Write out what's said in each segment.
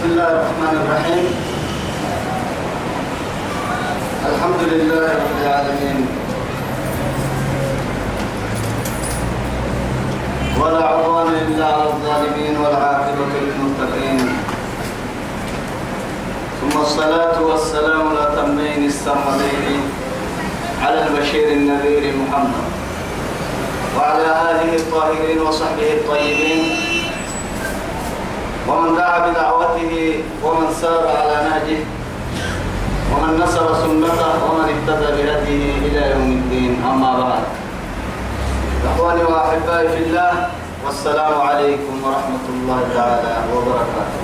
بسم الله الرحمن الرحيم. الحمد لله رب العالمين. ولا عدوان إلا على الظالمين والعاقبة للمتقين. ثم الصلاة والسلام الأتمين السرمدين على البشير النذير محمد. وعلى آله الطاهرين وصحبه الطيبين. ومن دعا بدعوته ومن سار على نهجه ومن نصر سنته ومن اهتدى بهديه إلى يوم الدين. أما بعد. إخواني وأحبائي في الله والسلام عليكم ورحمة الله تعالى وبركاته.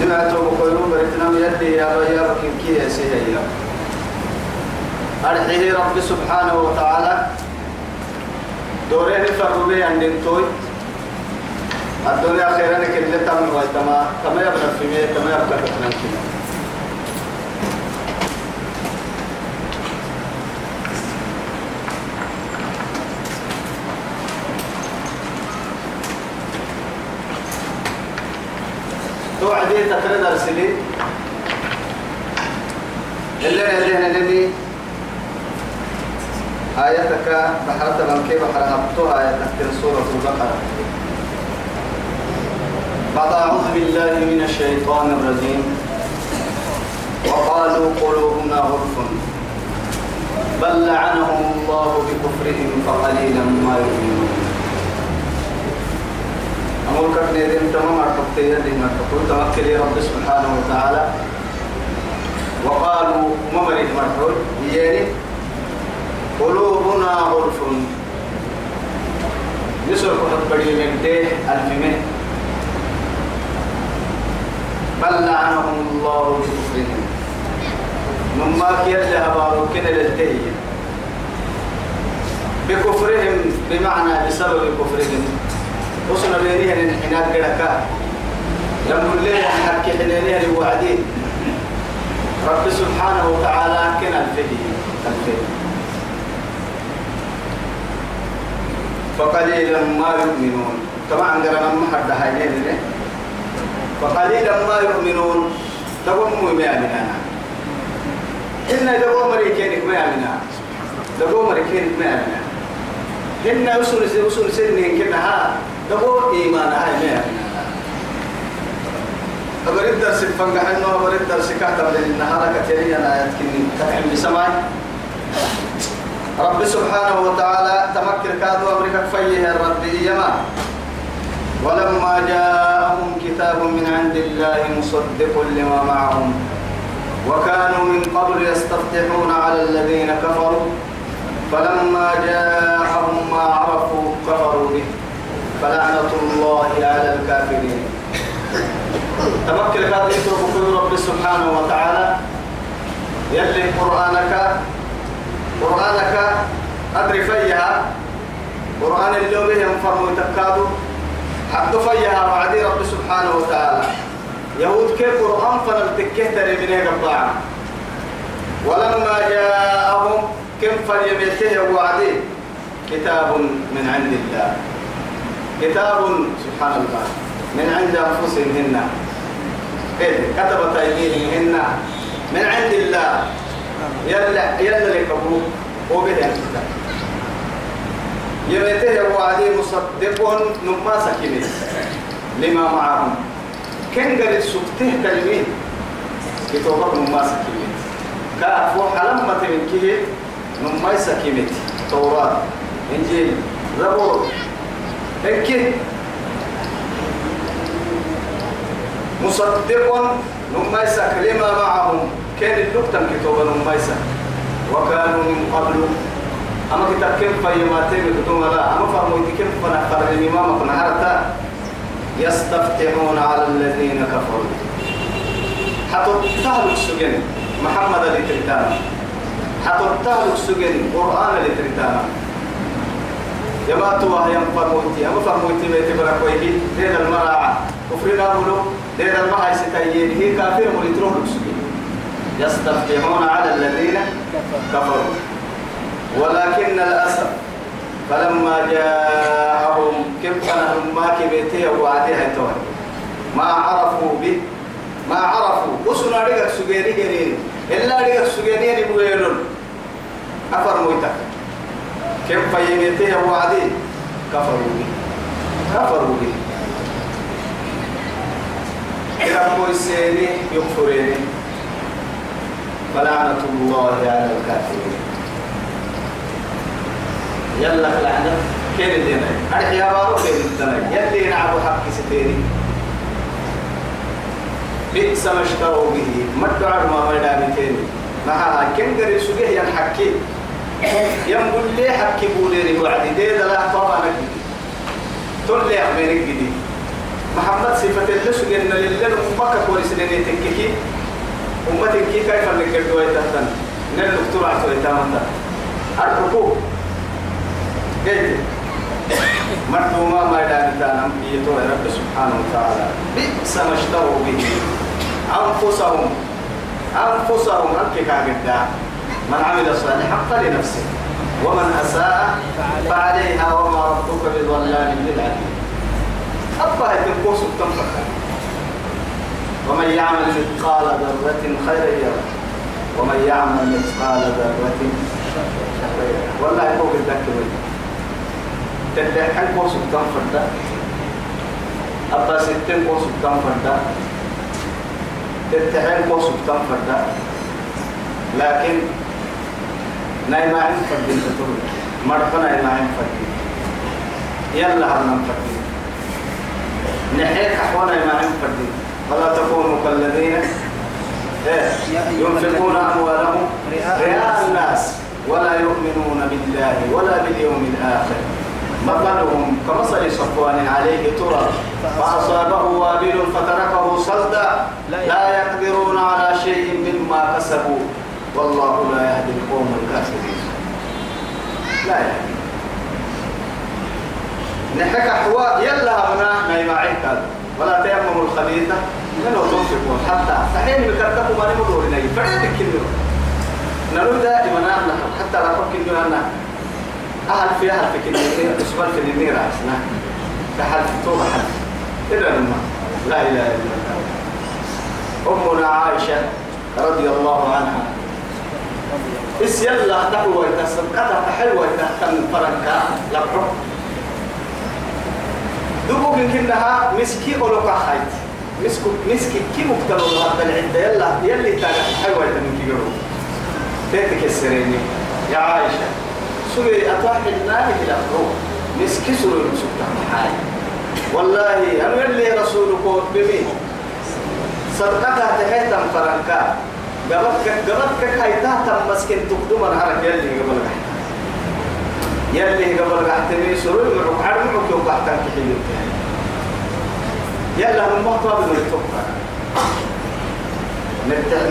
نمعتو بقولوا برتنا يدي يا بكين كي يا سيهيا أرحيه رب سبحانه وتعالى. دورين فرمي عند توي. الدنيا خيرا لك اللي تم ويتما تما يبقى في مية تما يبقى تفنان كنا توعدي تترد أرسلي اللي هدينا لني آياتك بحرة من كيف حرقتها آياتك سورة البقرة. بعد أعوذ بالله من الشيطان الرجيم. وقالوا قلوبنا غلف. بل لعنهم الله بكفرهم فقليلا ما يؤمنون. أمور كفني دين تمام أرتبت يدي ما تقول توكل رب سبحانه وتعالى. وقالوا ممرد مرحول؟ يعني قلوبنا غلف. يسر كتب بدي من ديه الفمه بل لعنهم الله بكفرهم؟ مما كيرجع بارو كده للتهي. بكفرهم بمعنى بسبب كفرهم. وصلنا بينها الانحناء قدكا يقول لي حكي حنينها لوعدين رب سبحانه وتعالى كنا الفهي. الفهي. فقليلا ما يؤمنون. طبعا قرنا ما حد فقليلا ما يؤمنون. تقوم ما يامنا إن دقوا مريكينك ما يامنا دقوا مريكينك ما يامنا هن وصل وصل سنين كنا ها دقوا إيمان هاي ما يامنا أبرد الدرس فنجح إنه أبرد الدرس كاتب للنهار كتيري أنا يتكني تكلم بسماي رب سبحانه وتعالى تمكن كادوا أمريكا فيه الرب يما ولما جاءهم كتاب من عند الله مصدق لما معهم. وكانوا من قبل يستفتحون على الذين كفروا. فلما جاءهم ما عرفوا كفروا به. فلعنة الله على الكافرين. تمكن هذا يترك رب سبحانه وتعالى. يلي قرآنك قرآنك أدري فيها. قرآن اللي به ينفرم يتكادوا حد فيها وعدي رب سبحانه وتعالى. يهود كيف قرآن فنلتكه تري من قطاع ولما جاءهم كم فليمته وعدي؟ كتاب من عند الله. كتاب سبحان الله. من عند أنفسهم هن إيه؟ كتبت أيديهم من عند الله. يلا يلا لكبوه وبدأ يمته وعدي مصدق نما سكينة. لما معهم؟ كن قال سكته كلمين. كتابك نما سكينة. كافو حلمة من كيه نما سكينة. توراة إنجيل زبور. هيك مصدق نما لما معهم؟ كان اللقطة كتابة نما وكانوا من قبل أما كتاب كيف ما تيم كتوم لا أما فهموا كيف فنحفر الإمام كنهارتا يستفتحون على الذين كفروا. حتى تهلك سجن محمد اللي ترتانا حتى تهلك سجن قرآن اللي ترتانا يما توا يم فرموتي أما فرموتي بيت بركويه دين المراعة كفرنا بلو. دين المراعة ستايين. هي كافر ملتروه سجن يستفتحون على الذين كفروا. ولكن الأسف فلما جاءهم كان ما كبيته وعديها توه ما عرفوا به ما عرفوا. وسنا رجع سجيني جرين إلا رجع سجيني بويلون. أفر مويتك كم فيميته وعدي؟ كفروا به كفروا به رب السيني يغفرين فلعنة الله على الكافرين. يلا لعنة كين اللي أنا يا بارو كين اللي يلي نعبو حق ستيري. بئس ما اشتروا به. ما الدعاء ما مدام تاني. ما كم قري سجيه ينحكي ينقول لي حكي بولي وعدي دي لا طبعا نجدي. تقول لي أمير جديد محمد صفة اللي سجينا لله مكة كويس لني تككي أمتك كيف اللي كردوا يتهتن نل دكتور عطوا يتهتن الركوب قلت مردوما ما يدان تانم يتو رب سبحانه وتعالى. بئس ما اشتروا به أنفسهم. أنفسهم أنك كاقدا من عمل صالحا فلنفسه. ومن أساء فعليها وما ربك بظلام للعبيد أبا يتنقوس التنفق ومن يعمل مثقال ذرة خيرا يره. ومن يعمل مثقال ذرة شرا يره. والله فوق الذكر تدعي قوس التنفق أبا ستين قوس التنفق تتحين قوس التنفق لكن نايما عين فردين تطول مرحبا نايما عين فردين يلا هرنا فردين نحيك أحوانا ما عين فردين ولا تكونوا كالذين إيه، ينفقون أموالهم رئاء الناس. ولا يؤمنون بالله ولا باليوم الآخر. مثلهم كمثل صفوان عليه ترى فأصابه وابل فتركه صلدا لا يقدرون على شيء مما كسبوا والله لا يهدي القوم الكافرين. لا يهدي. نحك أحوا يلا هنا ما يمعين ولا تيمموا الخبيثة منه تنفقون حتى فحين بكرتكم ما نمدور إليه فريد كله نقول دائما حتى لا تفكر أنا أهل في أهل في أسبوع في النير عشنا كحل توبة حل إذا لما لا إله إلا الله. أمنا عائشة رضي الله عنها. بس يلا تقوى تسبقتها تحلوة تحتم فرنكا. لبحر دبوك كنها مسكي أولوكا خايت. مسكو مسكي كي مكتبه هذا العدة يلا يلي تانا حلوة من كيرو تيتك السريني يا عائشة. سوري أتوحي النار في الأفرو مسكي سوري مسكتا حاي. والله أنا يلي رسولك بمين صدقتها تحيتا فرنكا. قبلك قبلك هايتا تم مسكن تقدم الحركة يلي قبلك يلي قبل قحتني سرور معك عرب معك يوم قحتك حلو. يلا من مهطوة من التوقع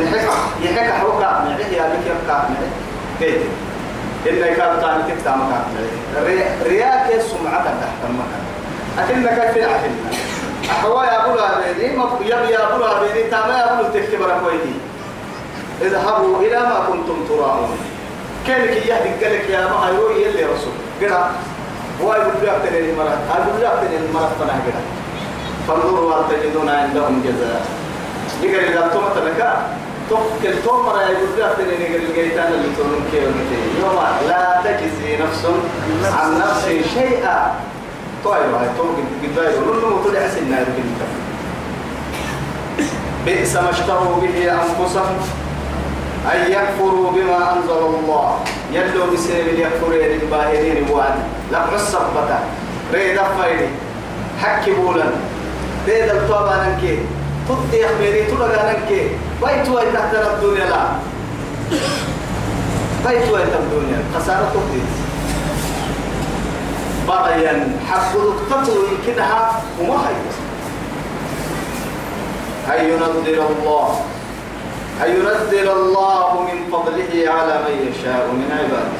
نحك يحك حوكا معه يا بك يبقى معه كيف إن كان كان تكتا مكان. رياك السمعة تحت المكان أكنك في العهد أحوا يا أبو لابيني يبي يا أبو لابيني تاما يا أبو تكبر كويدي اذهبوا إلى ما كنتم تراءون كانك يهدي قالك يا ما هيرو يلي رسول. هو يقول لك تنين المرأة. يقول لك تنين المرأة فنا قرأ. فانظروا هل تجدون عندهم جزاء. يقول إذا أنتم تلك تفكر تومر يقول لك تنين الجيتان اللي تقولون كيف يوم لا تجزي نفس عن نفس شيئا. طيب هاي توم قد بايرو نلو مطلع سنة بئس ما اشتروا به أنفسهم أن يكفروا بما أنزل الله. يلو بسير يكفرين الباهرين وان لم الصبتة ريد فايدي حكي بولا ريد الطابة ننكي تدي أخبيري تلقى ننكي بيت وين تحت الدنيا؟ لا. بيت وين الدنيا؟ خسارة تدي بغيا حقودك تطوي كدها وما خير أن ينزل الله؟ أن ينزل الله من فضله على من يشاء من عباده؟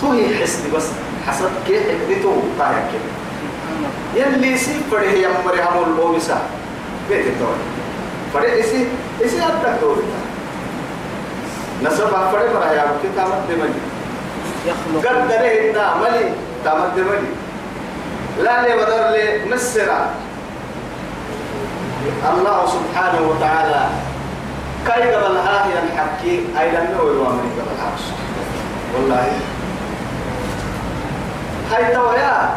توهي حسن بس. حسب كيف؟ طايا كده يلي سي فريه يا مري هم البومسا بيت الدور فريه إسي إسي أبدك دور نسب فريه مرا يا رب كتاب دمني قد دره إنا ملي تامد دمني لا لي بدر لي مسرا الله سبحانه وتعالى كي قبل هاهي الحكي أي لم يوي وامن قبل والله هاي تويا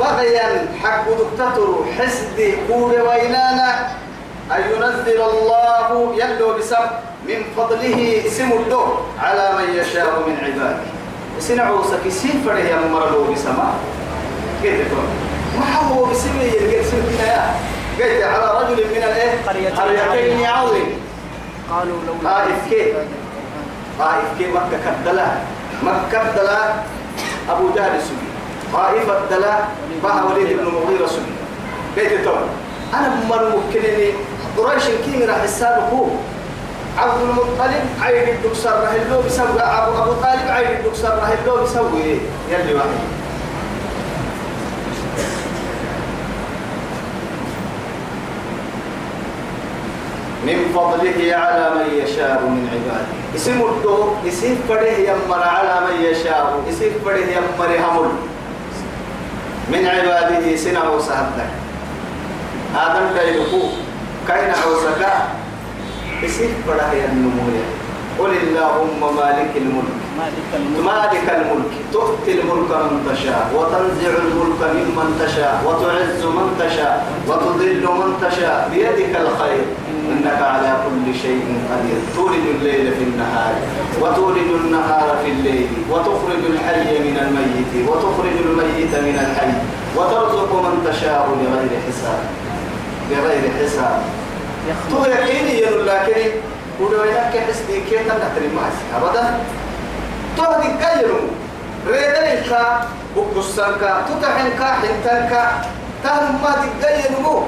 بغيا حق دكتور حسدي قول وينانا أن ينزل الله يلو بسم من فضله سم الدور على من يشاء من عباده. سنعو سكسين فره يا مرلو بسما كيف تقول ما هو بسمه يلقى سمنا يا. قلت على رجل من الإيه؟ قريتين عظيم. قالوا لو طائف كيف طائف كيف مكة كدلا مكة كدلا أبو جهل سبي طائف الدلا بها وليد بن مغيرة سبي كيف تقول أنا من ممكنني قريش كيمي راح السابق عبد المطلب عيد الدكسر راه اللو بيسوي. أبو أبو طالب عيد الدكسر راه اللو بيسوي. يلي واحد. من فضله على من يشاء من عباده. اسم الدو اسم فره يمر على من يشاء. اسم فره يمر همل. من عباده سنة وسهدك آدم كيلكو كاين عوسكا اسم فره ينمو قل اللهم مالك الملك. مالك الملك. تؤتي الملك من تشاء وتنزع الملك ممن تشاء وتعز من تشاء وتذل من تشاء. بيدك الخير. إنك على كل شيء قدير. تولد الليل في النهار وتولد النهار في الليل وتخرج الحي من الميت وتخرج الميت من الحي وترزق من تشاء بغير حساب. بغير حساب. تو يقيني لكن ودو ينك حسبي كيف تنتري معي ابدا. تهدي كيرو ريدنك بقصنك تتحنك حنتنك تهم ما تقيرو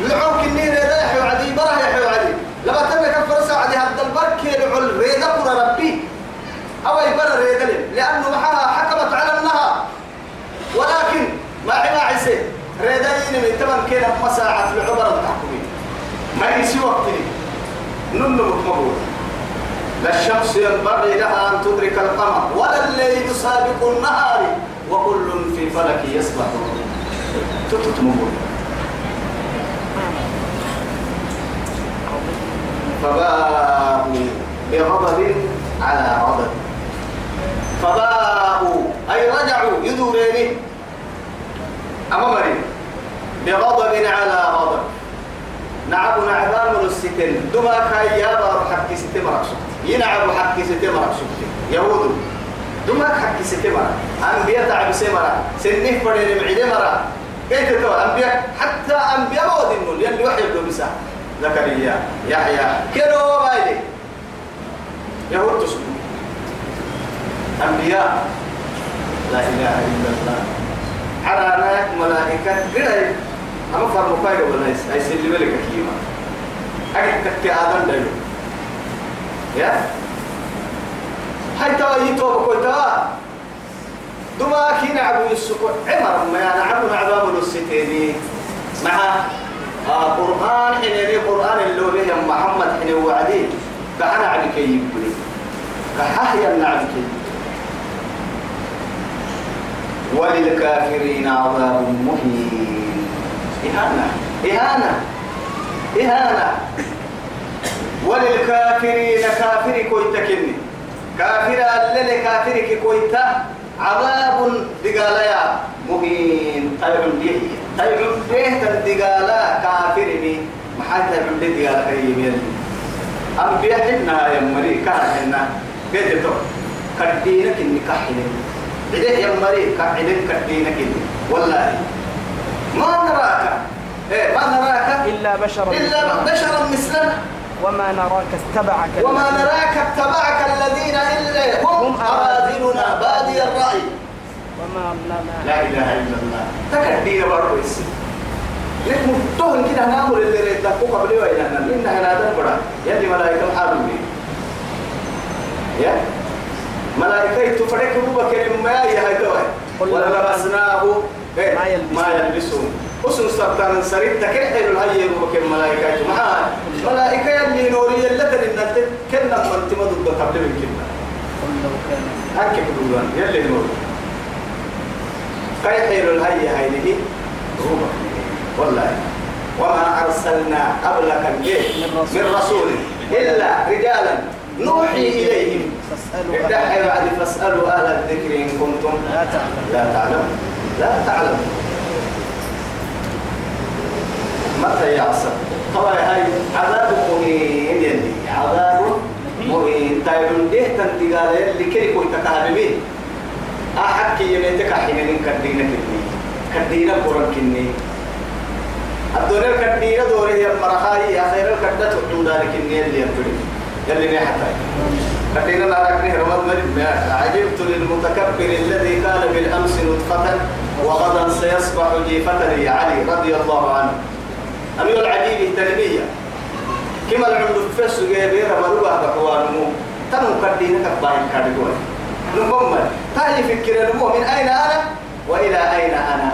لعوك النير ريدا يحيو عدي براه يحيو عدي. لما تبقى كفر ساعدي هذا البرك يلعل ريدا قرى ربي؟ أو يبرى ريدا لأنه معها حكمت على النهار ولكن ما عما عسي ريدا ينمي تمام كده مساعة العبر التحكمي. ما يسي وقتني ننو مقبول لا الشمس ينبغي لها أن تدرك القمر ولا الليل سابق النهار وكل في فلك يسبحون تتتمون فباءوا بغضب على غضب. فباءوا أي رجعوا يدورين أمامري بغضب على غضب. نعب نعبان من الستين. دما كاي يا بار حكي ستين مرقصت ينعب حكي ستين مرقصت يهود دما حكي ستين مرق أنبياء تعب سمرة سنة فرين معدي مرة. كيف تقول؟ أنبياء حتى أنبياء ما ودنون يلي وحي بسا. زكريا يحيى كانوا بايدي يهود تسكت أنبياء. لا إله إلا الله. ناك ملائكة قرأي أما فرمو فايدة ولا يس أي سلم لك كيما أكيد تكي آدم دايلو يا؟ يتوب كوي توا دما كي نعبو السكو عمر ما نعبو نعبو الستيني. مع آه قرآن حين قرآن اللي به محمد حين وعدي كحنا عبك يبني كحهيا نعبك وللكافرين عذاب مهين. إهانة. إهانة. إهانة. وللكافرين كافر كويتا كني كافر اللي كافر كويتا. عذاب دقالا مهين طيب ديه طيب ديه تدقالا كافر بي. محاتا من دقالا كريم أنبياء حنا يا مري كاحنا قلت تو. كدينك إني كحنا إذا يا مري كعدين كدينك إني والله. ما نراك. إيه ما نراك. إلا بشرا إلا. بشرا مثلنا. وما نراك اتبعك وما الذين- نراك اتبعك الذين إلا هم هم أراذلنا بادي الرأي. وما لنا لا إله إلا الله. تكدين برضو يسي لك مفتوهن كده نامر اللي ريتلقوا قبل وإلهنا إن هنا بڑا يلي ملائكة حالوا بي يا؟ ملائكة تفرق يا توي قل ولا لهم لبسناه إيه؟ ما يلبسون. ما أسن سبتان سريت تكر حلو الهي روبا كلمة ملائكة ما ملائكة يلي نوري يلتن إن كنا من تمدد قبل من كنا. أكيد بدون يلي نور كاي خير الهي هينه روما. والله. وما أرسل أرسلنا قبلك من رسول. إلا رجالا نوحي إليهم. فاسألوا بعد فاسألوا أهل الذكر إن كنتم لا تعلم لا تعلم لا تعلم متى يعصر طبعا هاي عذاب مهين يلي عذاب مهين. تايلون ده تنتقال اللي كي كوي تكهربين أحكي يميتك حينين كدينا كدي كدينا قرن كني. الدنيا الكدينا دوره هي مرخاي يا خير الكدة تحدون ذلك النيل اللي يبدو يلي نحتاج كدينا لا ركنه رمض مريم. عجبت للمتكبر الذي كان بالأمس نطفة وغدا سيصبح جيفة يا علي رضي الله عنه. أمير العجيب تنمية كما العمد فس جايبين ربروها بحوانمو تنو كدينا كباين كادقوي نمم تاي فكر نمو من أين أنا وإلى أين أنا.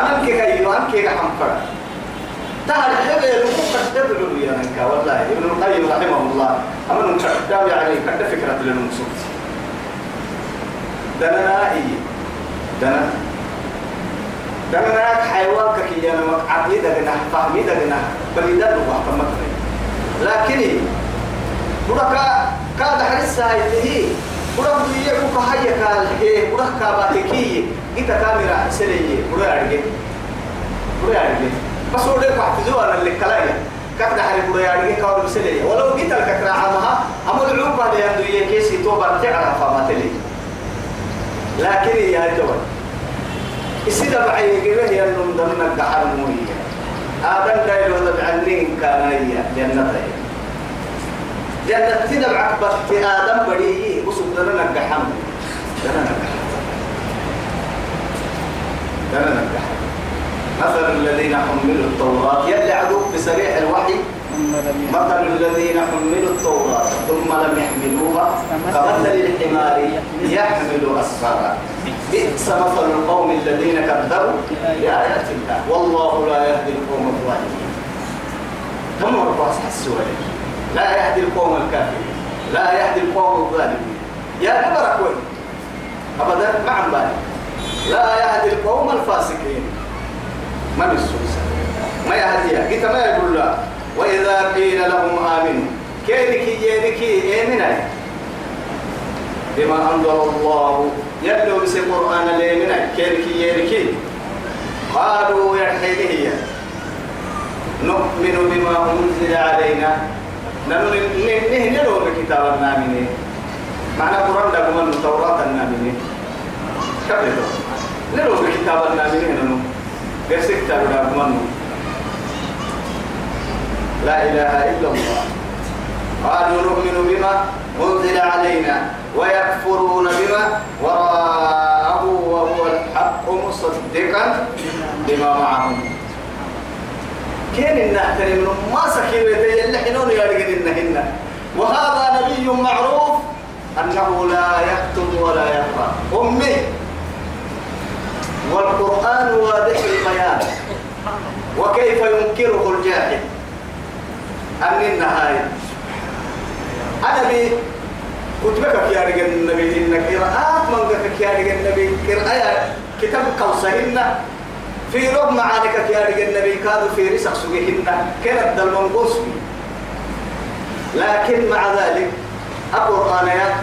أنا كي كيلو أنا كي حمفر. تعال حبل وقت تبلو يا نكا والله ابن القيم رحمه الله. أما نكتب يعني كد فكرة للمسوس دنا إيه دنا دنا حيوان كي أنا عقيدة جنا فهمي بليدا لو وقت ما لكن بركة كاد حرس هاي برك دنيا كوكا هيا كال هي برك كاباتكية إذا كاميرا سلية برك أرجع برك أرجع بس هو ده قاعد تزوج اللي كلايا كذا حري برك أرجع كاول سلية ولو جيت لك كراعمها أمر العوبة اللي عنده يكيسي توبر تعرف فما تلي لكن يا جوال السيدة بعي أنهم ضمن الدحر موية. آدم دايلو هذا بعنين كان هي جنة هي جنة تنا بعقبة آدم بديه وسب دنا نجحم دنا نجحم دنا نجحم مثل الذين حملوا التوراة يلي عدوك بسريع الوحي. مثل الذين حملوا التوراة ثم لم يحملوها كمثل الحمار يحمل أسفارا. بئس مثل القوم الذين كذبوا بآيات الله والله لا يهدي القوم الظالمين. كم مرة حسوا لا يهدي القوم الكافرين. لا يهدي القوم الظالمين. يا كبر كوي أبدا ما عم بالي لا يهدي القوم الفاسقين. من السوسة ما يهديها. قلت ما يقول لا. وإذا قيل لهم آمنوا. كينك ينك آمنا بما أنزل الله يدلو بس القرآن اليمنى كينك ينك قالوا يا نؤمن بما أنزل علينا. نهنلو بكتاب النامنين معنى قرآن لكم أن التوراة النامنين كيف نلو بكتاب النامنين ننو بس كتاب لكم لا إله إلا الله. قالوا نؤمن بما أنزل علينا. ويكفرون بما وراءه وهو الحق مصدقا بما معهم. كين النحترم ما سكين يلي حنون إنهن وهذا نبي معروف أنه لا يكتب ولا يقرأ. أمي والقرآن واضح البيان. وكيف ينكره الجاهل؟ أن النهاية؟ أنا كتبك يا رجال النبي إن قراءات من قفك يا رجال النبي قراءة كتاب قوسهن في رب معانك يا رجال النبي كادوا في رسق سجهن كانت المنقوص. لكن مع ذلك القرآن يا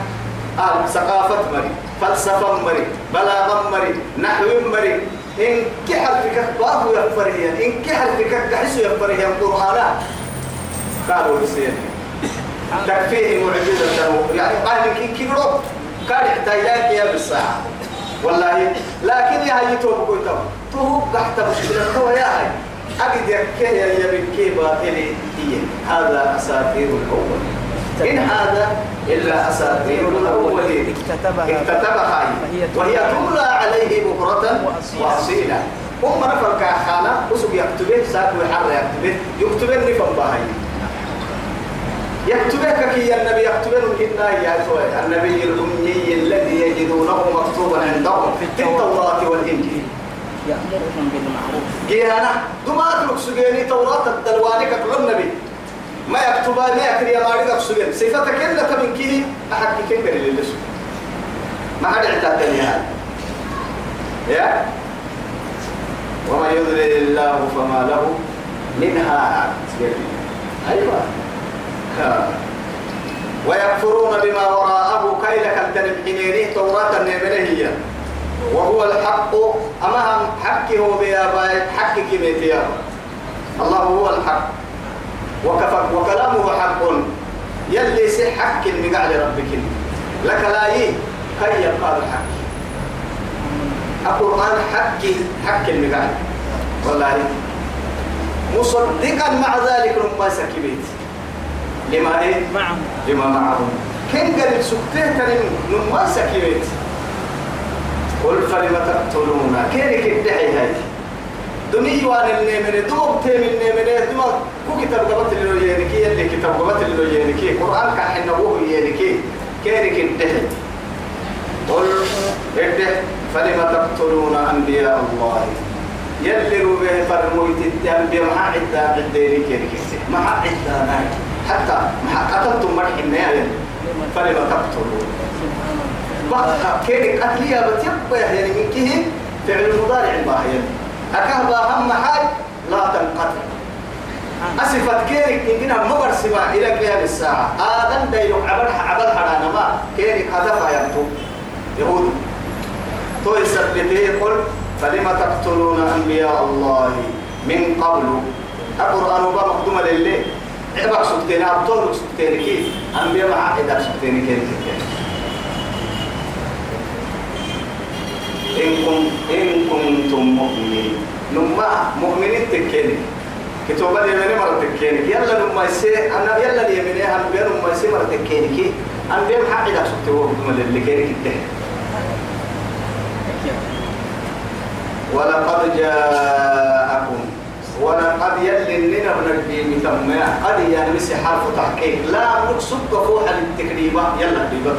آه ثقافة مري فلسفة مري بلاغة مري نحو مري إن كحل فيك باب يفرهيا إن كحل فيك كحس يفرهيا القرآن قالوا بسير تكفيه معجزة يعني قال لك كي روب قال احتاجك يا بالساعة والله. لكن يا هي توب تو تحت مشكلة هو يا هي أجد يكيه يا بكي باطلي. هي. هذا أساطير الأول. إن هذا إلا أساطير الأولين. اكتتبها. اكتتبها وهي تملى عليه بكرة وأصيلا هم نفر كاخانا وسوق يكتبه ساق وحر يكتبه. يكتبه نفهم باهي يكتبك كي النبي يكتبه إنا يا النبي. الأمي الذي يجدونه مكتوبا عندهم في التوراة. والإنجيل. يأمرهم بالمعروف. جيانا دماغ لك سجيني توراة الدلواني كل النبي ما يكتبها ما يكري يا ماري لك سجين صفتك إلا تمن كيه أحد كي كبر اللي ما حد اعتاد يا يا؟ وما يضلل الله فما له منها أيوة. ها. ويكفرون بما وراءه كيلك التنبحينيه توراة النبلهية وهو الحق. أما هم هو بيابا حكي كميتيا الله هو الحق. وكفر وكلامه حق. يلي سي حق لربك لك لا يه كي يبقى الحق. القرآن حق حق المقع والله. مصدقا مع ذلك لما سكبت لما إيه؟ معهم. لما معهم. كن قال سكته كريم لما سكبت قل فلم تقتلون. كيرك الدحي هاي؟ دمي وان اللي من دوب تيم اللي من دوب كو كتاب قبط اللي ينكي اللي كتاب قبط اللي ينكي قرآن كحن نبوه ينكي كيرك الدحي قل الدح فلم تقتلون أنبياء الله. يلي روبه فرمويت الأنبياء ما عدا عديني كيرك ما عدا ناي حتى قتلتم مرح النهاية فلم تقتلون بقى كيرك أهلية بتيبقى يعني من كه فعل المضارع الباهي أكهبا هم حاج لا تنقطع. أسفت كيرك إننا مبرسما إلى قيام الساعة. آدم دايلو عبر عبر حرانا ما كيرك هدفها يبتو يهود تو يسبته قل فلما تقتلون أنبياء الله من قبل؟ القرآن وبا مقدومة لله عبك سكتين أبطول سكتين كي أنبياء مع إذا سكتين كي إن كن إن كنتم مؤمنين. نما مؤمنين تكيني. كتوبة اليمين مرة تكيني. يلا نما يسي أنا يلا اليمين هم بين نما يسي مرة تكيني. كي حق إذا سكت هو بدون اللي كيني كده ولقد جاءكم ولقد يلي لنا من الدين تمام قد يعني مسي حرف تحقيق. لا نقصد فوحا للتكريمة يلا بيبقى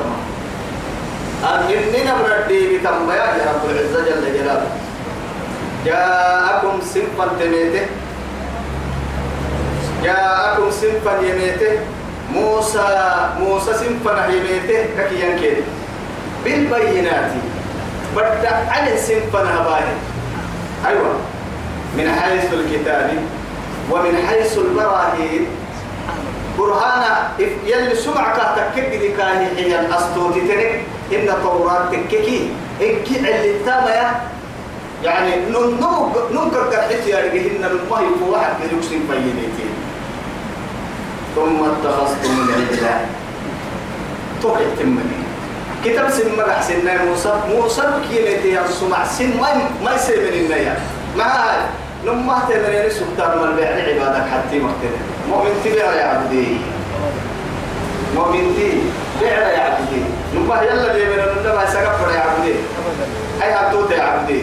أن إننا من الدين تمام يا رب العزة جل جلاله. جاءكم سنفا تميته. جاءكم سنفا يميته. موسى موسى سنفا يميته. كي ينكر؟ بالبينات. بدأ على سنفا هباهي أيوة. من حيث الكتاب ومن حيث البراهين. برهانا يلي سمعك تكك كاهي حيان أستوتي تنك إن التوراة تككي. إنكي اللي التامية يعني ننكر قرحت يا رجهن الماء واحد من يكسين بينيتين ثم اتخذتم العجلة تبع تمني كتاب سن مرح سن موسى. موسى كيلتي يا سمع سن ما ما يسيب من النيا ما لما تمنين سبتان من بيع عبادك حتى مقتل مؤمن تبيع يا عبدي. مؤمن تي. بيع يا عبدي. لما يلا اللي من النبى سقف يا عبدي. هاي هتوت يا عبدي.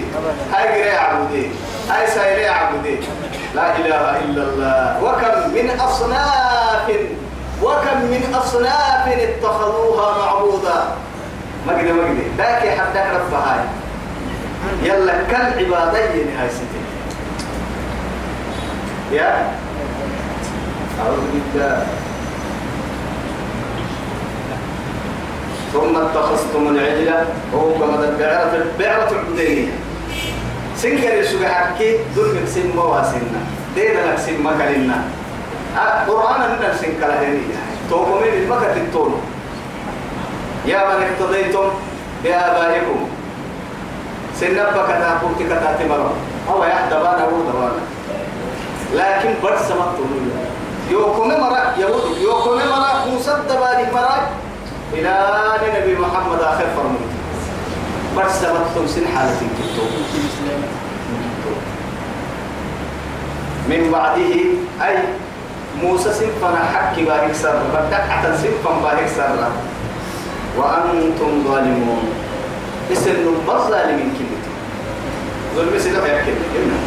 هاي قري يا عبدي. هاي سايل يا عبدي. لا إله إلا الله. وكم من أصناف وكم من أصناف اتخذوها معبودا. ما ما قد ذاك حدك رب هاي. يلا كل عبادين هاي ستين يا؟ أعوذ بالله. ثم اتخذتم العجلة وهو كما البعرة البعرة العبودية سنكر يسوع حكي دول سن مواسنا دينا لك سن مكاننا القرآن عندنا سن كلاهنية توقمين المكة التونو يا من اقتضيتم بآبائكم. سنبك تاكوت كتات مرة. أو يحدبان أو دبان لكن برد سمقتم يوكم مرة يهود يوكم مرة موسى دباني مرة؟ إلى نبي محمد آخر فرموت برد سمقتم سن حالة كتو من بعده أي موسى سنفنا حكي بارك سر بدك حتى سنفن بارك سر وأنتم ظالمون. اسم نبض ظالمين كلمة. ظلم سنة يحكي إنا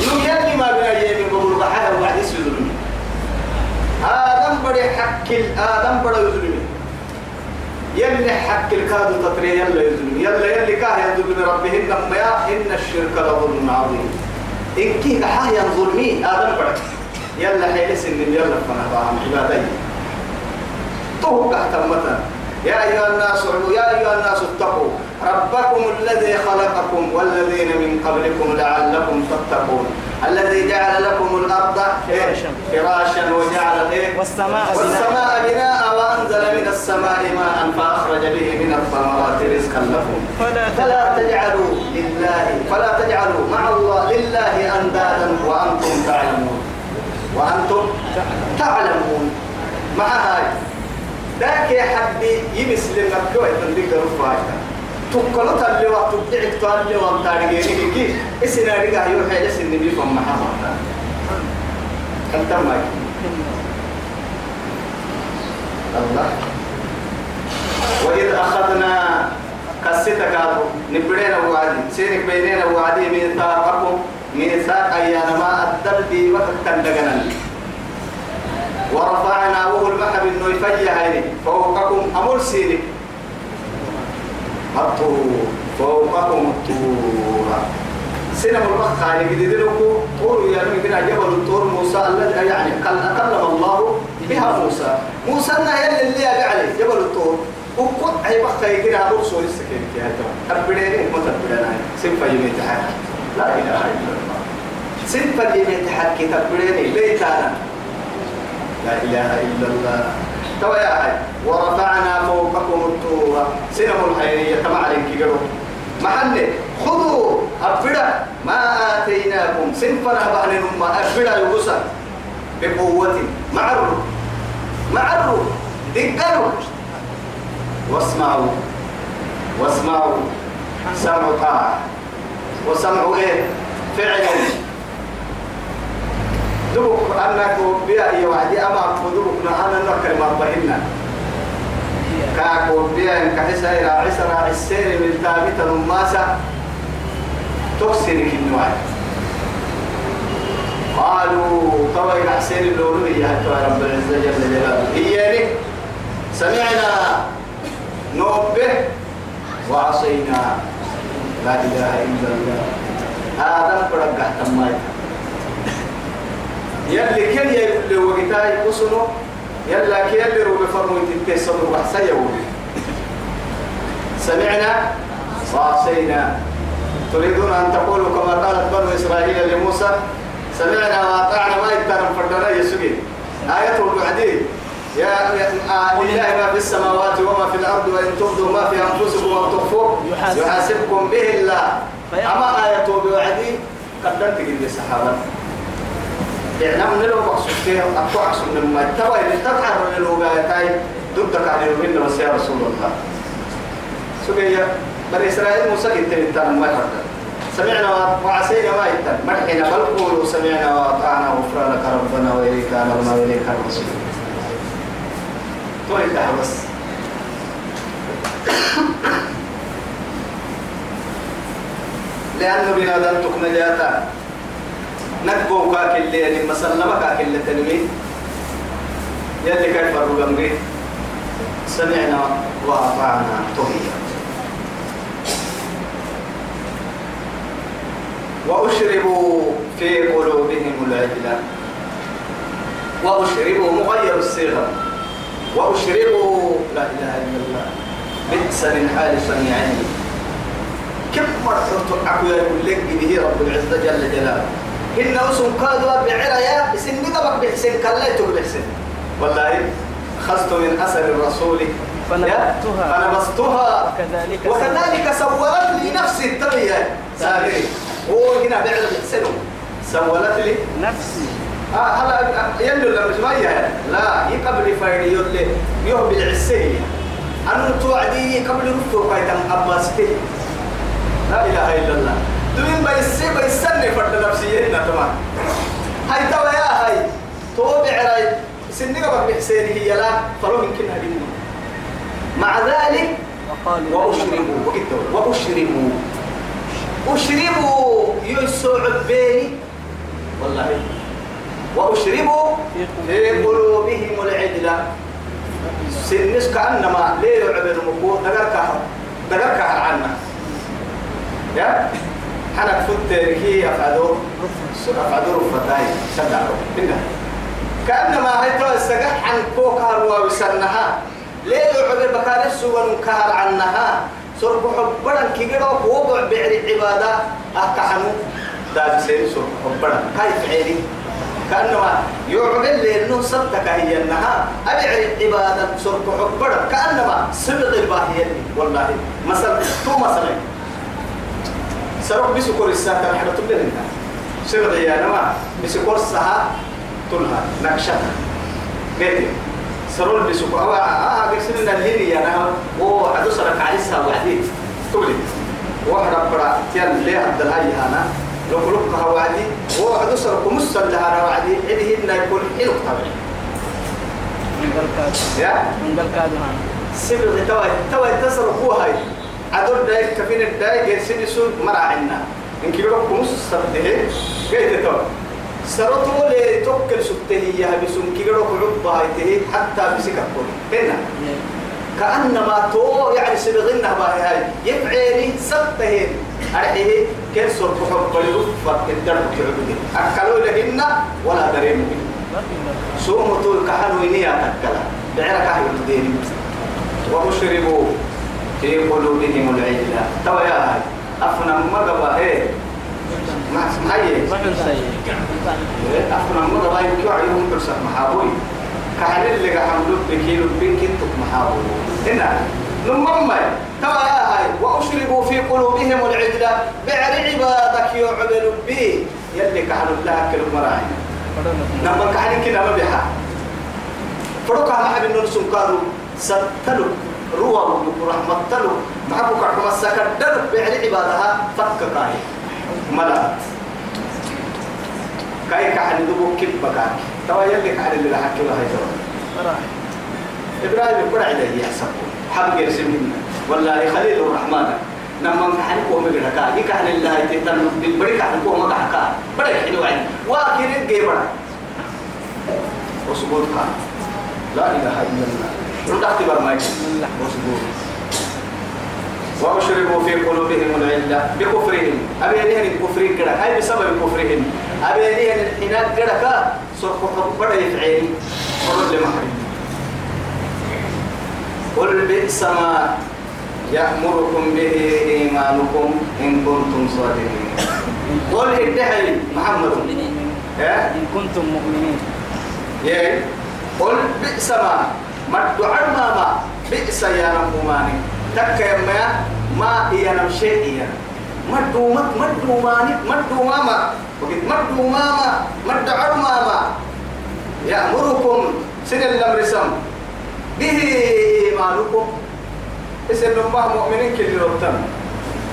يوم يلي ما بين أيام بقول بحاجة وبعد يسلم آدم بدي حكي آدم بدي يظلم يلي حكي الكادو تطري يلا يظلم يلا يلي كاه يظلم ربهن لما يا إن الشرك لظلم عظيم. إن كي حاجة ظلمي آدم بدي يلا حيل سن يلا فنا فاهم عبادي تو كهتمتا يا أيها الناس يا أيها الناس اتقوا. ربكم الذي خلقكم والذين من قبلكم لعلكم تتقون. الذي جعل لكم فراشا وجعل إيه؟ والسماء بناء. والسماء بناء وأنزل من السماء ماء فأخرج به من الثمرات رزقا لكم. فلا فلا تجعلوا لله فلا تجعلوا مع الله لله أندادا وأنتم تعلمون. وأنتم تعلمون. مع هاي. ذاك يا حبي يمسلم مكوي تندق رفاعك تقلت اللي وقت تبدعك تالي وقت تاريخي كي اسنا رجع يوحي لسن النبي فما حمد كنت ما الله. وإذ أخذنا هذا نبرينا وعدي. سيرك بيننا وعدي ميثاقكم. ميثاق أيام ما أدل بي وقت تندقنا. ورفعنا وهو المحب إنه يفجي هيني. فوقكم أمر سيري الطور. فوقكم الطور. سنة البخ على جديد لكم طور يعني كده جبل الطور موسى الذي يعني كلم الله بها موسى. موسى يلي اللي عليه. جبل الطور وقد أي بخ يجري على رؤوس السكين في هذا أبديني ما تبدينا سنفا يمين تحكي لا إله إلا الله. سنفا يمين تحكي تبديني. ليه أنا لا إله إلا الله. توا يا حي ورفعنا فوقكم الطور سنم الحيرية تمع عليك قالوا محل خذوا أفدا ما آتيناكم. سنفنا بأن نما أفدا يوسف بقوة. معروا معروا دقلوا. واسمعوا. واسمعوا. سمعوا طاعة. وسمعوا إيه؟ فعل. دبك أنك بيا يا وعدي أما دبك أنا نكر ما بهنا كاكو بيا إن كحسا إلى عسرا السير من ثابتا نماسا تكسر النوع قالوا طبعا إلى حسين يا رب العزة جل جلاله. إياني سمعنا. نوبه. وعصينا. لا إله إلا الله. هذا فرق تمايت يلي كل يلي وقتاي قصنو يلا كي يلي رو بفرمو يتكسر وحسا سمعنا؟ وعصينا تريدون أن تقولوا كما قالت بنو إسرائيل لموسى سمعنا وأطعنا ما يتنم فردنا يسوي آية الوعدين يا آه لله ما في السماوات وما في الأرض وإن تبدوا ما في أنفسكم أو تخفوه يحاسب. يحاسبكم به الله. أما آية بوعدي قدرت قد الصحابة يعني من لو بقصد فيها أقوى عصر من ما تبا إذا تقعر من الوقايتاي ضدك عن الوهن بس يا رسول الله. سبيا بني إسرائيل موسى قلت للتان ما يحرد سمعنا وعسينا ما يتن مرحنا بل قولوا سمعنا وأطعنا غفرانك ربنا وإليك أمرنا وإليك تو انتهى بس. لأنه بنادم تكون جاتا نكبو كاك اللي يعني مسلمة كاك اللي تنمي. يلي كيف الرقم سمعنا وأطعنا طهيا وأشربوا في قلوبهم العجلة. وأشربوا مغير الصيغة. وأشربوا لا إله إلا الله. بئس من حال صنيعين كم مرة تعقوا يقول لك به رب العزة جل جلاله. إن أسم قادوا بعرايا سن نقبك بحسن كلا يتوب بحسن. والله خذت من أثر الرسول. فنبذتها. فنبذتها. وكذلك وكذلك سولت لي نفسي التبية سابري هو هنا بعد بحسنه. سولت لي نفسي. آه هلا يلو لما شوية. لا يقبل فايد يلي يهب العسية أنا توعدي قبل رفض قايتم أباستي لا إله إلا الله. دوين بيسي بيسني فرد نفسيتنا تمام. هاي توا يا هاي توبع راي سني قبل بحسيني هي لا فلو يمكن هذه مع ذلك وأشربوا. وأشربوا. أشربوا يسوع بيني. والله. وأشربوا في قلوبهم العدلة سنس كأنما ليه يعبر مكو دقرك دقرك عنا. يا؟ حنا فت هي أفعدوا أفعدوا رفتاي سدعوا هنا كأنما هي تو السجح عن كوكار وسنها ليه يعبر بكار السوى كار عنها. سرق حبرا كيجرا ووضع بعر عبادة. أكحنو داب سير سرق حبرا. كيف عيني كأنما يعمل لأنه صدق هي أنها. أبيع عبادة سرق حبرة كأنما سبق الباهية والله مثلا تو مثلا سرق بسكر الساعة نحن تبين سبق يا نما بسكر الساعة تلها نكشتها. قلت سرول بسكر أو آه قسم من الهيري يا نها هو عدو سرق الساعة وحدي تقولي واحد أبرا تيان ليه عبد الهاي هنا لو لك وعدي هو عدو سرق مسل لها وعدي إذا هنا يكون حلو طبعا من قال يا؟ من قال كادو هان سبب توا توا هو هاي. عدول داي كفين الداي جل سيدي سود مرا عنا. إن كيلو كمس سبته. جيت توا سرطوا لي توكل سبته هي بسم كيلو كعب هاي تهي حتى بسكبون هنا. كأنما تو يعني سبغنا باهي هاي. يفعلي سبته. أرحيه كل صرف حب بلو فكدر كعبه أكلوا لهن ولا دريم. سوم طول كحلو إنيا تكلا. بعرك أهل الدين. وأشربوا. في قلوبهم العجلة توا يا هاي أفنى مغبا إيه؟ ما هي أفنى مغبا يمكن عيهم ترسل محاوي كحل اللي حملوا بكيلو كنتك محاوي هنا. نمما توا يا هاي وأشربوا في قلوبهم العجلة بعر عبادك يعملوا به يلي كحلوا لها كل مراعي نما كحل كنا ما بيها. فروك على حبيب نرسم كارو. ستلو روى رحمة تلو. محبوك عكما السكدر بعد عبادها. فك كاي ملا كاي كحل دبو كيف بكاك توا يلي كحل اللي حكي لها توا راح إبراهيم يقول عدي يحسب حب يرسمين والله خليل الرحمن. نما كحل قوم بكاك يكحل الله يتتن بالبريك كحل قوم كحكا بريك حلو عين. واكين الجيبرا وسبوت كان لا إله إلا الله. يكون وسبوت وأشربوا في قلوبهم العلة بكفرهم. أبي ليهن الكفرين كده. هاي بسبب كفرهم. أبي ليهن الحناك كده كا سرق بدا يفعل. ورد لمحرم. قل بئس ما يأمركم به إيمانكم إن كنتم صادقين. قل ادعي محمد؟ إن كنتم مؤمنين. قل بئس ما ما الدعاء ما. بئس يا نموماني تك يا ما ما هي نم شيء يا ما دومت ما دوماني ما دوماما وقد ما دوماما ما الدعاء ما. يأمركم سن الأمر سم. به إيمانكم اسم الله مؤمنين كل ربطان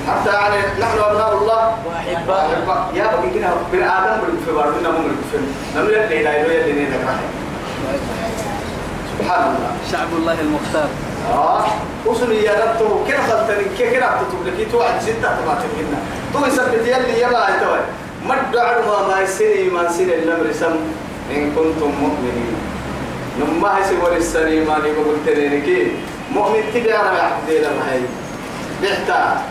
حتى يعني نحن أبناء الله. وأحباء يا بقي كنا بن آدم في بارنا من نمو يلي لا يلي نينا سبحان الله. شعب الله المختار. آه. وصل يا رب كنا خلتني؟ كي كنا تطلب لك توعد ستة ما تكنا تو يثبت يلي يلا توي ما ما يسني ما سني الأمر سم إن كنتم مؤمنين. نما هي سوى السني ما لي قلت لك مؤمن تبي أنا حبيبي لما هي. بيحتا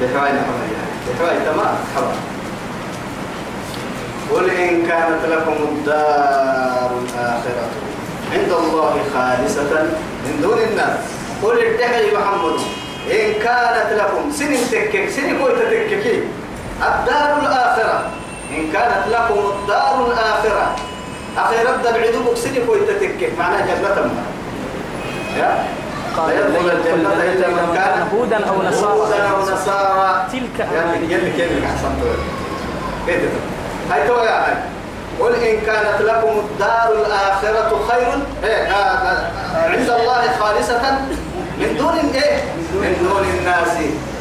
بحواي نحواي بحواي تمام. حواي قل إن كانت لكم الدار الآخرة عند الله خالصة من دون الناس. قل ادعي محمد. إن كانت لكم. سن تكك. سن كويت تككي الدار الآخرة. إن كانت لكم الدار الآخرة. أخيرا بعدوك سن كويت تكك. معناها جنة ما. يا؟ قال يدخل الجنة إلا من كان هودا أو هودا نصارى. أو نصارى. تلك يلي كيف أحسن كيف هاي تو يا هاي. قل إن كانت لكم الدار الآخرة خير. إيه آه، آه، عند الله خالصة. من دون إيه؟ من دون الناس.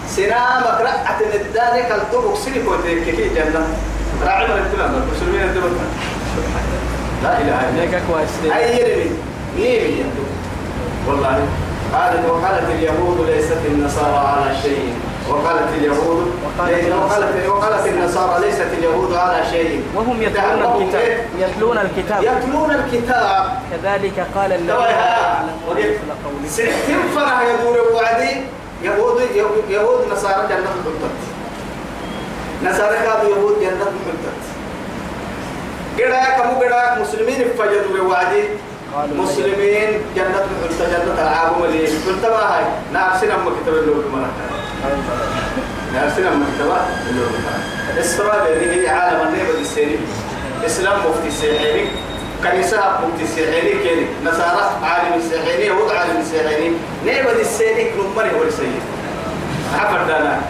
سنامك رأت الدار كالطبق سنك وتككي جنة. راعي من المسلمين التمام لا إله إلا الله. أي يرمي؟ نيمي والله. قالت وقالت اليهود ليست النصارى على شيء. وقالت اليهود وقالت وقالت النصارى ليست اليهود على شيء. وهم يتلون الكتاب؟ يتلون الكتاب. يتلون الكتاب. كذلك قال الذين سحتم فرح يدور وعدي. يهود يهود نصارى جنة الحلتت نصارى كادوا يهود جنة الحلتت قراك مو قراك مسلمين فجدوا وعدي مسلمين جنة الحلتة جنة العابم اللي قلت ما هاي؟ نارسنا أما كتاب اللي أما كتاب اللي إسرائيل هي عالم النيبة السيري إسلام مفتي السيحيني كنيسة مفتي السيحيني كيني. نصارى عالم السيحيني يهود عالم السيحيني نعبد السيري نمري هو السيد عفر دانا.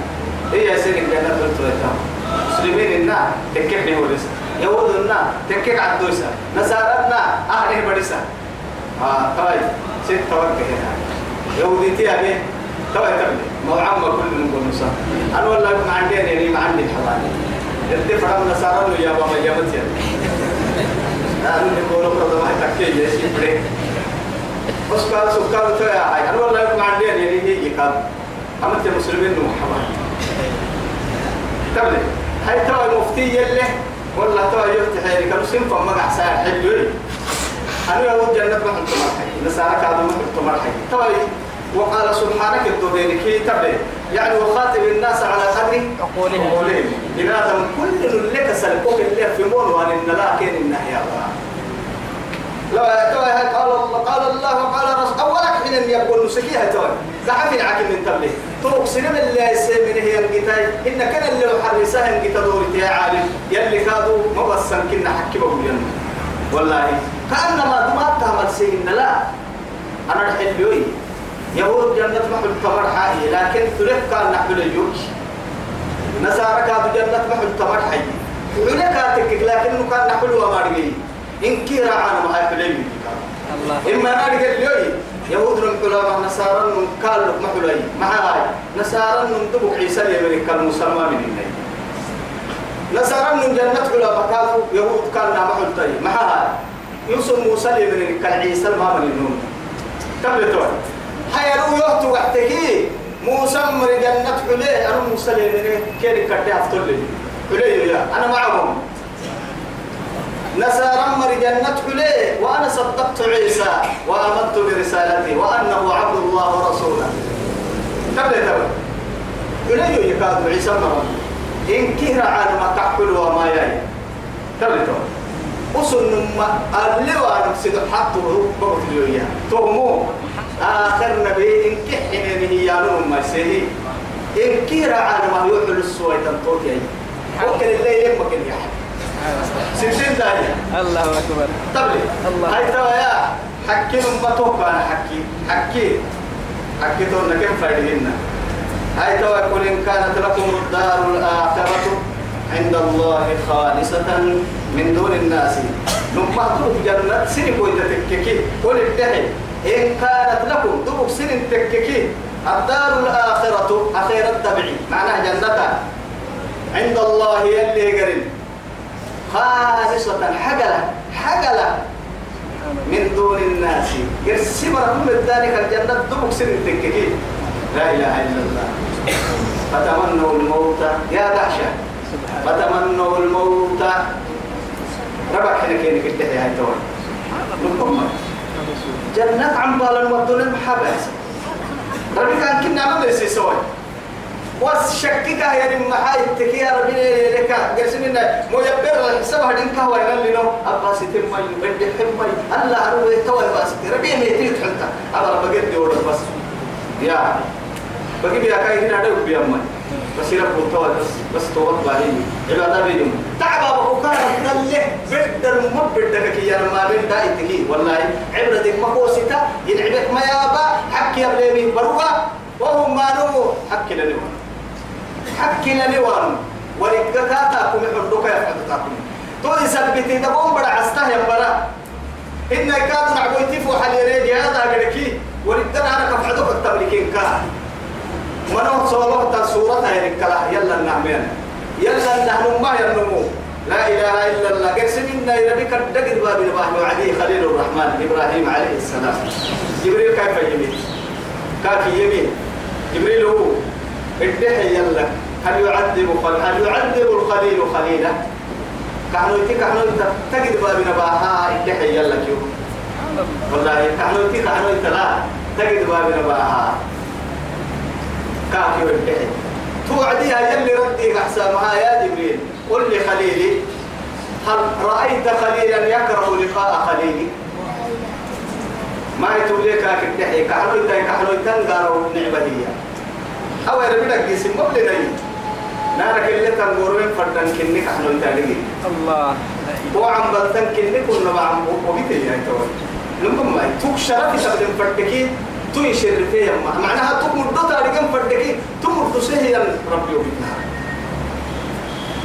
هي سيري جنة التويتا مسلمين النا تكيف هو السيد يهود النا تكيك عدوسا نصارى النا أهله بديسا آه طيب. ست توقع هنا. يهودي تيابي. طبعا تبني موعم كل نقول نصا أنا والله ما عندي يعني ما عندي الحوالي يدي فرام نصارى له يا بابا يا متي أنا نقول برضه ما تكي يا شيء بري بس قال سكان تيا هاي أنا والله ما عندي يعني هي يكاد أما أنت مسلمين نو حوالي تبني. هاي توا المفتي يلي والله توا يفتح هاي كانوا سنفا ما قاعد ساعة حلوين. أنا يهود جنة ما حنتم مرحي. نصارى كانوا ما حنتم مرحي. توا وقال سبحانك الدبين كي تبي يعني وخاطب الناس على قدر عقولهم عقولهم لماذا كل لك سلكوك اللي في مون وان النلا كين النهي الله. لا توي هاي قال الله قال الله قال رسول أولك حين يقول نسكيها توي. دعفين عاكم من تبلي طرق سينما اللي يسمين هي القتاي إن كان اللي حرسها القتا دورتي يا عالم. يلي كادوا مبسن كنا حكي بقول والله. كأنما دماغ تعمل سيئن لا. أنا الحلوي يهود جنة محل تمر حائي لكن ثلث كان نحمل اليوك نصارى كانوا جنة محل تمر حي. حلو كاتك لكنه كان نحمل وما رجي إن كيرا عنا ما الله. إما نرجع اليوم يهود نحلوا نصارى قال لك محلي مع هاي نصارى ندبك عيسى اليمن كان مسلمان من النبي نصارى من جنة حلا بكالو يهود كان محل طيب مع هاي يوسف موسى اليمن كان عيسى ما من النون تبلتون حيرو يهتو وحتكي. موسى مر جنة حليه أنا موسى اليمن كيري كتي أفتر لي يا أنا معهم. نصارى مر جنة حليه وأنا صدقت عيسى وآمنت برسالته وأنه عبد الله ورسوله. تبلتون حليه يكاد عيسى مرة. إن كهر عاد ما تحكل وما ياي. تبلتون أصل ما اللي وأنا سيد حطه بقول له تومو. آخر نبي إن كحنا به يالون ما سيه إن كهر عاد ما يحل السويت الطوت ياي وكل اللي يمكن يحل سنتين داية الله أكبر. تبلي الله. هاي توا يا حكي ما توقع أنا حكي. حكي. حكي تونا كم فايدهن. هاي توا يقول إن كانت لكم الدار الآخرة عند الله خالصة من دون الناس. نمحضر جنة. سنة كويتا تككي. قول الدحي إن كانت لكم دبك سنة تككي الدار الآخرة أخيرا تبعي معناها جنة عند الله يلي قرن خالصة حقلة حقلة من دون الناس. يرسم رقم ذلك الجنة دبك سنة تككي. لا إله إلا الله. فتمنوا الموت يا دهشة. فتمنوا الموت. ربع حين كينك الدهي هاي توي جنة عم بالا ودون المحابس ربي كان كنا ما بيسي سوي. وشكك يا من محاي تكي يا ربي لك. قسمنا مو يبر الحساب هدين كهوا يقال لنا أباس تمي بدي حمي الله أروي توي باس ربي ميتي تحنتا. أبا بقد دور بس. يا. بقي بيا كاي هنا ده بيامن بس يرب التوى بس بس توبة باهي عبادة بيجم تعب أبو كان دلله بدر ما بدك يا ما بين إتكي والله عبرتك ما كوسيتا يلعبك ما يابا حكي يا بليمي بروا وهم ما نمو حكي لنوان حكي لنوان ورقكاتاكم يحردوك يفعدتاكم تو يثبتي تقوم بڑا عسته يا برا إن كادوا نعبو يتفو حليري هذا قدكي ورقنا أنا كفعدوك التملكين كاه منو صولوه تصورة هاي الكلا يلا نعمين يلا نحن ما ينمو لا إله إلا الله قسمنا إلى بك الدقر باب البحر وعليه خليل الرحمن إبراهيم عليه السلام جبريل كيف يمين كيف يمين جبريل هو الدحي يلا هل يعذب خل... هل يعذب الخليل خليله كانوا يتي كانوا تجد باب نباها الدحي يلا كيو والله كانوا يتي كانوا يتلا تجد باب نباها كافي والبحر توعديها يلي ردي أحسامها يا جبريل قل لخليلي هل رأيت خليلا يكره لقاء خليلي؟ ما يتولي كاك الدحي كحلو يتاي كحلو يتنقارو نعبة هي. أو يربي لك جسم مبلغي نارك اللي تنقرين فردن كنك إحنا يتالي الله. هو عم بلتن كنك كنا مع عم وبيت يا توي. لما ما توك شرف تبدن تو يشر فيها. معناها مدة تاريخ فردكي تو مدة سهي ربي وبيتنا.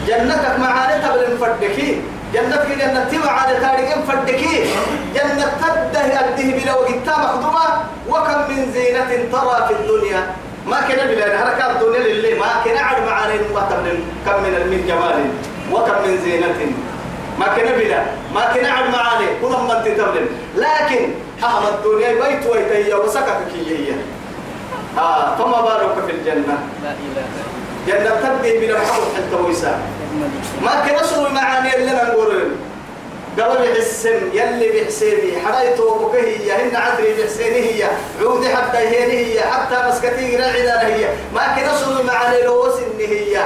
جنتك معاني تبدن فردكي. جنتك جنة معاني تاريخ فردكي. جنة تده أده بلا وقتا مخدومة وكم من زينة ترى في الدنيا. ما كان بلا حركات الدنيا لله ما كان عد معاني كم من من جمال. وكم من زينة. ما كان بلا ما كان عد معاني. كل من تتبلن لكن أهم الدنيا بيت ويتهي وسكك كي آه فما بالك في الجنة؟ لا إله جنة تبدي بلا محبوب حتى ويسا. ما كان سوي معاني اللي نقول قبل السم يلي بحسيني. حرايته بكهي هن عدري بحسيني هي. عودي حتى هي هي حتى مسكتي رعدا هي. ما كان سوي معاني لوس إن هي.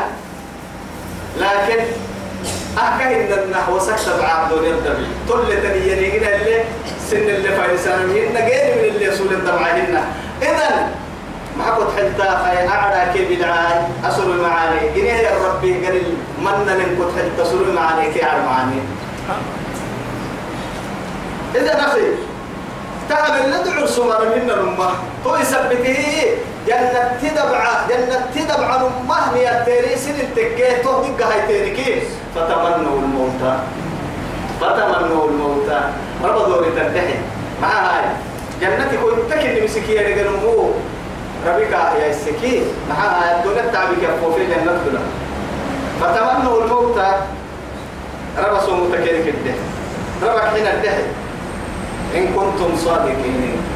لكن أحكى إن النحو سكت بعبد يبدأ طل تنيني هنا اللي سن اللي فايسان هن غير من اللي يسول الدمعة هن إذن ما كنت حتى خي أعلى كي بدعاي أسر معاني. إنه يا ربي قال من لن كنت حتى سر معاني كي أعلى معاني. إذا أخي تعب اللي دعو سمر من الأمة تو يثبته. جنة تدبع جنة تدبع الأمة هي التيريسين التكيه تو دقة هاي تيريكي فتمنوا الموت. فتمنوا الموت. رب دوري تنتهي. مع هاي جنة كنت تكن مسكية لقنمو ربك يا السكي. مع هاي الدنيا تعبك يفو في جنة دولة. فتمنوا الموت. رب سومو تكيري كده ربك حين الدهي. إن كنتم صادقين.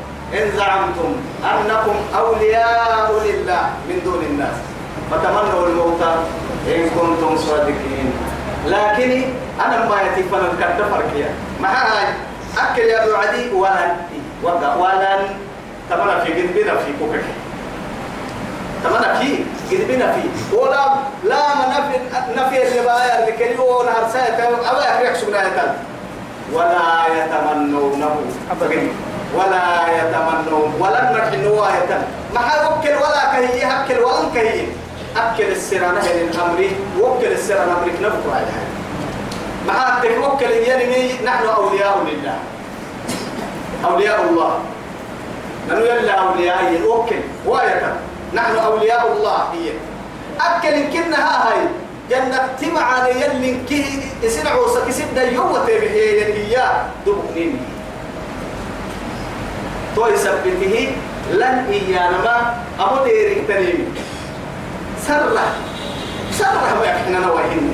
إن زعمتم أنكم أولياء لله من دون الناس فتمنوا الموت إن كنتم صادقين. لكن أنا ما يتفن الكرت فرقيا ما هاي أكل يا أبو عدي ولن ولن. تمنى في قلبنا في كوكك. تمنى في قلبنا في. ولا لا منفي نفي اللي بايا اللي كليو نهار ساعة أبا يحرق سبنا ولا يتمنونه. أبدا. ولا يتمنون ولا نحن واية. ما وكل ولا كهي أكل ولا كهي. أكل السرانة من أمري وكل السرانة أمريك نبقى على ما أتك وكل ينمي نحن أولياء لله. أولياء الله. نحن يلا أولياء؟ وكل واية. نحن أولياء الله هي. أكل كنا هاي. جنة تمع يلي كي يسنع وسك سد يوم تبيه هي. دبنين. تو يثبته لن إيانا ما أبو ديرك تنيم سرة سرة ما يحنا نواهن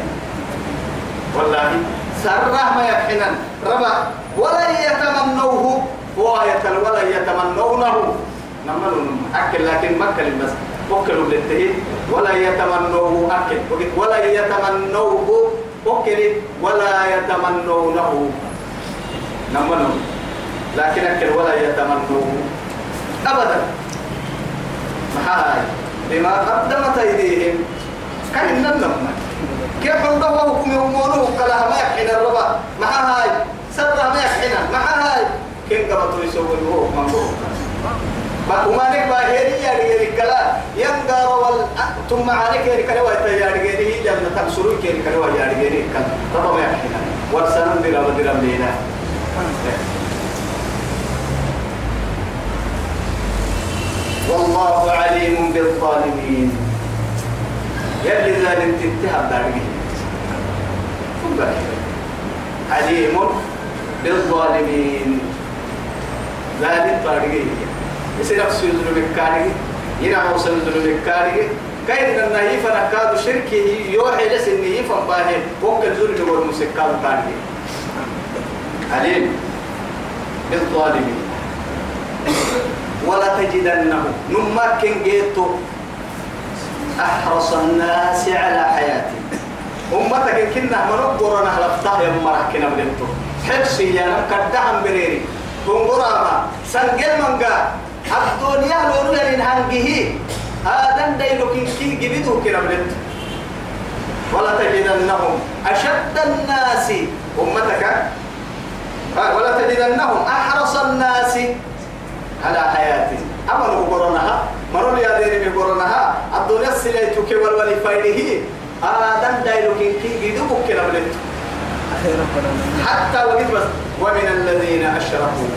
والله سرة ما يحنا ربا ولا يتمنوه وآية ولا يتمنونه نمنون أكل لكن ما كلم بس وكلوا للتهيد ولا يتمنوه أكل ولا يتمنوه وكل ولا يتمنونه نمنون لكن أكل ولا يتمنوه أبدا. محاي. بما قدمت أيديهم. كأن النمى كيف الله حكم يومونه؟ كلها ما يحين الربا. مع هاي سرها ما يحين. مع هاي كن قبطوا يسوي هو من وما نكبا هيري يا رجال كلا ينقر وال ثم عليك يا رجال ويتا يا رجال جنة تنصروا يا رجال يا رجال كلا ربا ما يحين. ورسلنا ديرا وديرا بينا. والله عليم بالظالمين. يلي ذلك تتهم دارجي عليم بالظالمين. ذلك دارجي يصير أفسد المكاري ينعم وصل المكاري كاين النهي فنكاد شركه يوحي لسنه فنباهي وكل ذل والمسكال دارجي عليم بالظالمين. ولا تجدنه نمكن جيتو. أحرص الناس على حياتي. أمتك كنا منقرنا لفتاه يا مرح كنا بلنتو حرصي يا نم كدهم بريري. تنقرا سنجل منقا. الدنيا لورو يعني هنجيه آدم دايلو كي جبيدو كنا بلد ولا تجدنهم أشد الناس. أمتك. ولا تجدنهم أحرص الناس. على حياتي. أمنوا قرنها مروا يا ديري بقرنها الدنيا سليتك والولي فايده آدم دايلو كي جبيدو كنا بلد حتى وقت بس ومن الذين أشركوا.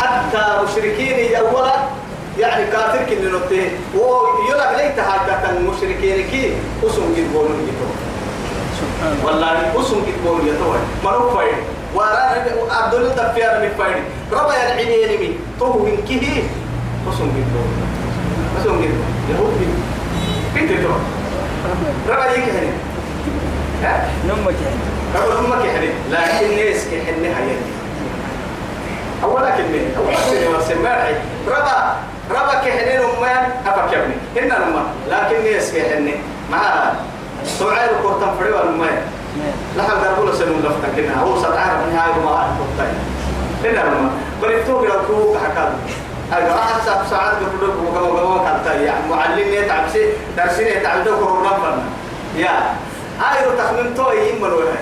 حتى مشركين أولا يعني كافر كن نوتي. ويلا ليت هذا المشركين كي أسم بولون يتو والله أسم قد بولون يتو ما هو فايد ورانا عبد الله تفيار من فايد ربا يلعيني مي تو من كيه قد بولون أسم قد يهود كنت تو ربا يكهني ها؟ نمك يعني ربا أمك يحني لكن ناس كحني هيا أولا كلمة أولا كلمة سماعي ربا ربا كحنين أمان أفك يبني إن الأمان لكن ناس كحني ما سمعي القرطان فريوا الأمان لحد قربولا سنون لفتن كنا هو سدعار من هاي وما هاي القرطان إن الأمان بريتوك لو كوك حكاد أيوة أحد ساعات ساعات قبل وكما وكما كالتا يعني معلم يتعب سي درسين يتعب ده كورونا فنا يا. هاي رو تخمين تو يمن ولا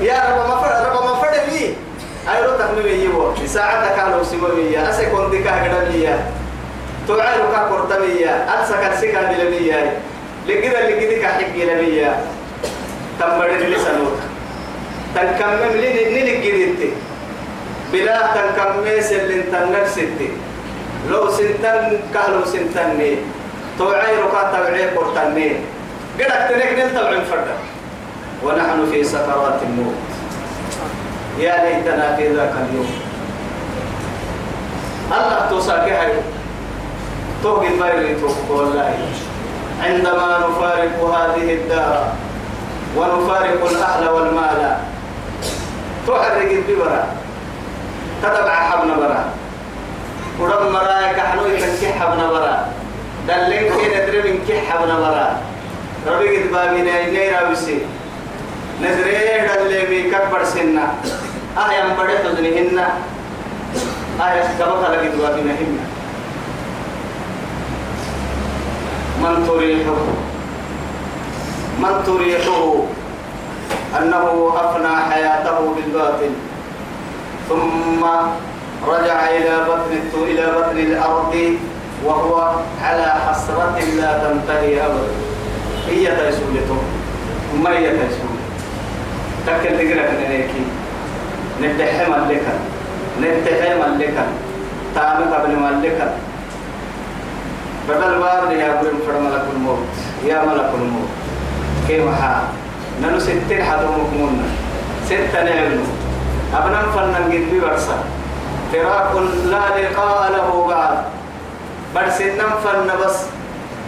يا رب ما فرد رب ما فرد لي. هاي رو تخمين يبو ساعتك على سيبوية أسكون ديكا هكذا توعي لك قرطمية أنسك السكة بلمية لقيدا لقيدك حق لمية تنبرد لسنوك تنكمم لنلقيدتي بلا تنكمم سلين تنر ستي لو سنتن كهلو سنتني توعي لك تبعي قرطني قدك تنك نلتبع فردا ونحن في سكرات الموت. يا ليتنا في ذاك اليوم. الله توساكي حيو توقي توقي والله. عندما نفارق هذه الدار ونفارق الأهل والمال. تحرق الببرة تتبع حبنا برا. ورب مرايك حنوي كنكي حبنا برا. دلين كي ندري من كي حبنا برا. ربي قد بابينا نيرا بسي نزري دلي بي كبر سنة. آه يم بدأ تزنهن آه كبر لك دوابينا هن من تريحه؟ من تريحه أنه أفنى حياته بالباطل ثم رجع إلى بطن إلى بطن الأرض وهو على حسرة لا تنتهي أبدا. هي تيسولته ما هي تيسولته تكل تقرأ من هيك. نتحم لك نتحم لك تامي قبل ملك بدل بار يا برم فر ملك الموت. يا ملك الموت. كيف حال نلو ستين حدومك منا ستة نعلم أبنا فنن قد ببرسا فراق لا لقاء له بعد. برسنن فن بس.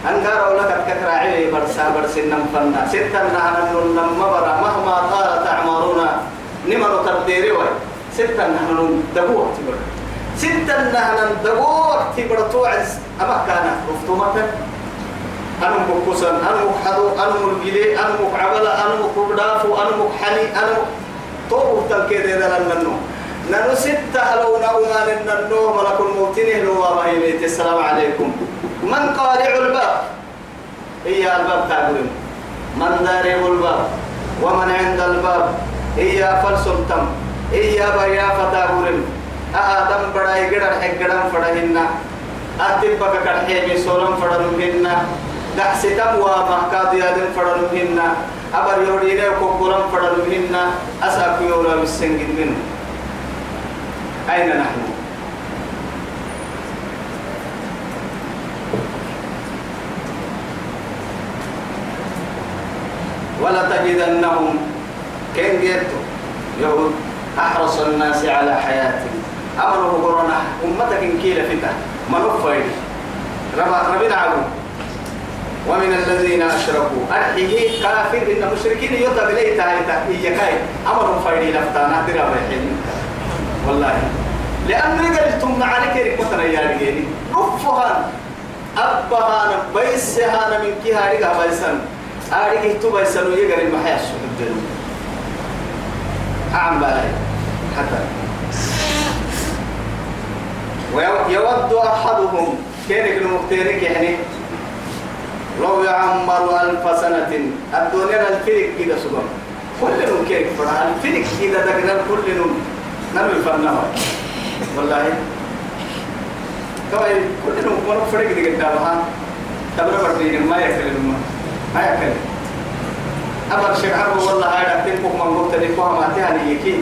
أنكار لك الكثرة علي برسا برسنن فن. ستة نحن نما برا مهما طالت أعمارنا نمر تقديري وي. ستة نحن دبوة تبر ستة نحن دبوة تبر توعز. أما كان رفتومة أنا مكوسن أنا مكحدو أنا ملجلي أنا مكعبلة أنا مكبدافو أنا مكحني أنا تو تلكي دي دلن منو ننو ستة لو نوما ننو ملك الموت نهلو وما السلام عليكم. من قارع الباب؟ هي الباب تعبرين من دارب الباب؟ ومن عند الباب؟ هي فلسلتم هي بريا فتابورين آدم بڑائی گڑن حق گڑن فڑهن أتبك كرحيمي سولم فڑنهن دحستم ومحكاد يادن فڑنهن أبر يورينا وكبرم فڑنهن أساك يورا بالسنجد منه. أين نحن؟ ولا تجدنهم. كين جيتو؟ يهود أحرص الناس على حياتهم. أمره قرنا أمتك إن كيل فتح ربا ربنا عبو. ومن الذين أشركوا. أرحيه كافر إن مشركين يطلب إليه تاهي تاهي كاي. أمر فايدي لفتانا ترى بيحين والله. لأن رجلتم عليك ركبتنا يا رجالي رفهان. أبهان بيسهان من كيها رجع بيسان أريك تو بيسان المحيا السجود أعم بالي حتى. ويود أحدهم. كينك المختارك يعني؟ لو يعمر ألف سنة الدنيا الفرق كده سبحان. كل نوم كيف فرع الفرق كده دقنا كل نوم نمي فرنها والله. طيب كل نوم كنا فرق دي قدامها تبرر بردين ما يكلم ما يكلم أبغى شيء عربي والله هذا تنفق من قلت لك ما تهني يكين